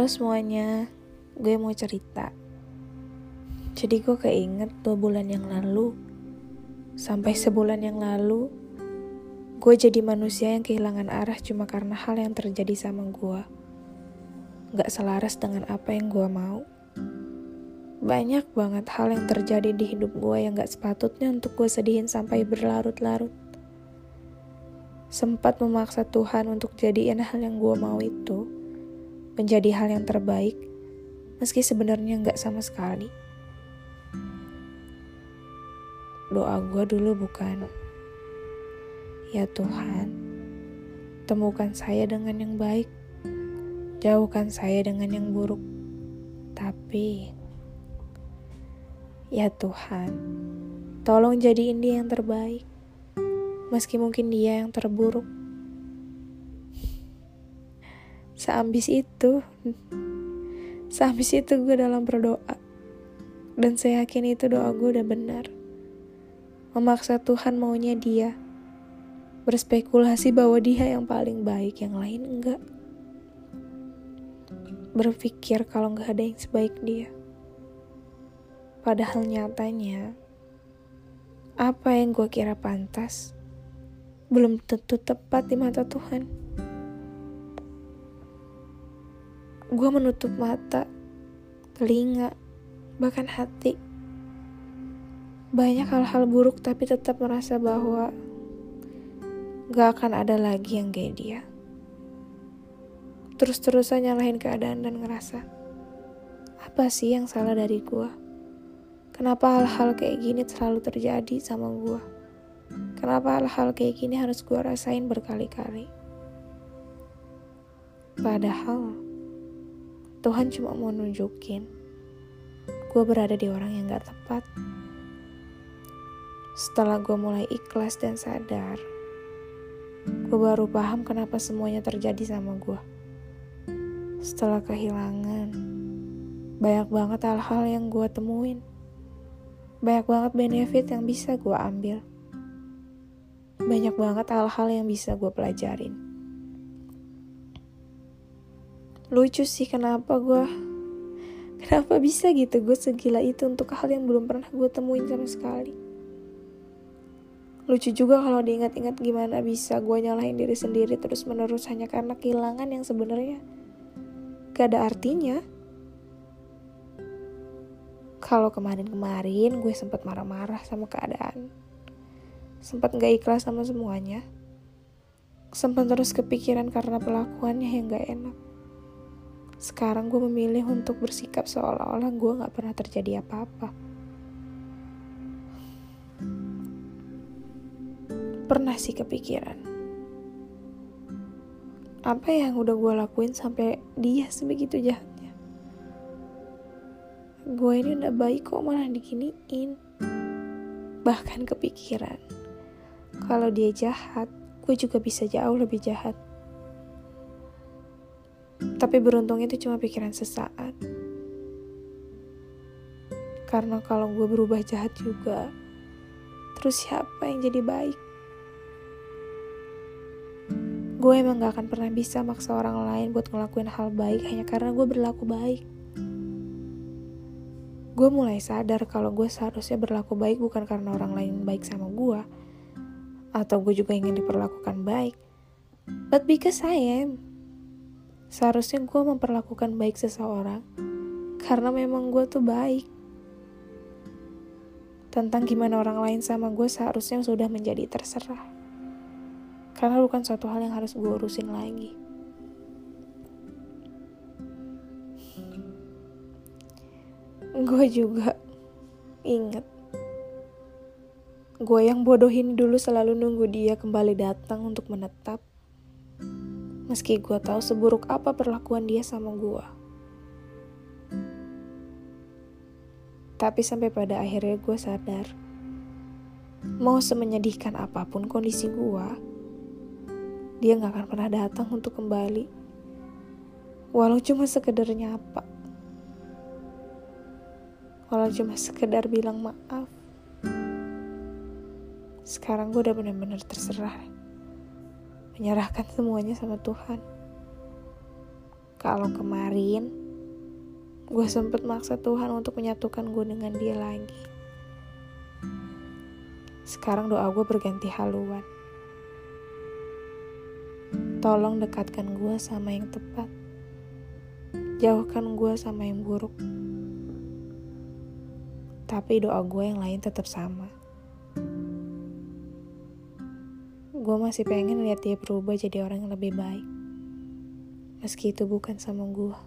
Halo semuanya, gue mau cerita. Jadi gue keinget dua bulan yang lalu, sampai sebulan yang lalu, gue jadi manusia yang kehilangan arah cuma karena hal yang terjadi sama gue. Gak selaras dengan apa yang gue mau. Banyak banget hal yang terjadi di hidup gue yang gak sepatutnya untuk gue sedihin sampai berlarut-larut. Sempat memaksa Tuhan untuk jadiin hal yang gue mau itu menjadi hal yang terbaik, meski sebenarnya nggak sama sekali. Doa gue dulu bukan, ya Tuhan, temukan saya dengan yang baik, jauhkan saya dengan yang buruk. Tapi, ya Tuhan, tolong jadiin dia yang terbaik, meski mungkin dia yang terburuk. Seambis itu, seambis itu gue dalam berdoa. Dan saya yakin itu doa gue udah benar. Memaksa Tuhan maunya dia. Berspekulasi bahwa dia yang paling baik, yang lain enggak. Berpikir kalau nggak ada yang sebaik dia. Padahal nyatanya, apa yang gue kira pantas, belum tentu tepat di mata Tuhan. Gue menutup mata, telinga, bahkan hati. Banyak hal-hal buruk tapi tetap merasa bahwa gak akan ada lagi yang kayak dia. Terus-terusan nyalahin keadaan dan ngerasa, apa sih yang salah dari gue? Kenapa hal-hal kayak gini selalu terjadi sama gue? Kenapa hal-hal kayak gini harus gue rasain berkali-kali? Padahal, Tuhan cuma mau nunjukin gue berada di orang yang gak tepat. Setelah gue mulai ikhlas dan sadar, gue baru paham kenapa semuanya terjadi sama gue. Setelah kehilangan, banyak banget hal-hal yang gue temuin. Banyak banget benefit yang bisa gue ambil. Banyak banget hal-hal yang bisa gue pelajarin lucu sih kenapa gue kenapa bisa gitu gue segila itu untuk hal yang belum pernah gue temuin sama sekali. Lucu juga kalau diingat-ingat gimana bisa gue nyalahin diri sendiri terus menerus hanya karena kehilangan yang sebenarnya. Gak ada artinya. Kalau kemarin-kemarin gue sempat marah-marah sama keadaan. Sempat gak ikhlas sama semuanya. Sempat terus kepikiran karena pelakuannya yang gak enak sekarang gue memilih untuk bersikap seolah-olah gue gak pernah terjadi apa-apa. Pernah sih kepikiran. Apa yang udah gue lakuin sampai dia sebegitu jahatnya? Gue ini udah baik kok malah diginiin. Bahkan kepikiran. Kalau dia jahat, gue juga bisa jauh lebih jahat. Tapi beruntung itu cuma pikiran sesaat. Karena kalau gue berubah jahat juga, terus siapa yang jadi baik? Gue emang gak akan pernah bisa maksa orang lain buat ngelakuin hal baik hanya karena gue berlaku baik. Gue mulai sadar kalau gue seharusnya berlaku baik bukan karena orang lain baik sama gue, atau gue juga ingin diperlakukan baik, but because I am. Seharusnya gue memperlakukan baik seseorang karena memang gue tuh baik. Tentang gimana orang lain sama gue seharusnya sudah menjadi terserah. Karena bukan suatu hal yang harus gue urusin lagi. Gue juga inget Gue yang bodoh ini dulu selalu nunggu dia kembali datang untuk menetap meski gue tahu seburuk apa perlakuan dia sama gue. Tapi sampai pada akhirnya gue sadar, mau semenyedihkan apa pun kondisi gue, dia gak akan pernah datang untuk kembali. Walau cuma sekedar nyapa. Walau cuma sekedar bilang maaf. Sekarang gue udah bener-bener terserah menyerahkan semuanya sama Tuhan. Kalau kemarin gue sempet maksa Tuhan untuk menyatukan gue dengan dia lagi. Sekarang doa gue berganti haluan. Tolong dekatkan gue sama yang tepat. Jauhkan gue sama yang buruk. Tapi doa gue yang lain tetap sama. Gue masih pengen lihat dia berubah jadi orang yang lebih baik. Meski itu bukan sama gue.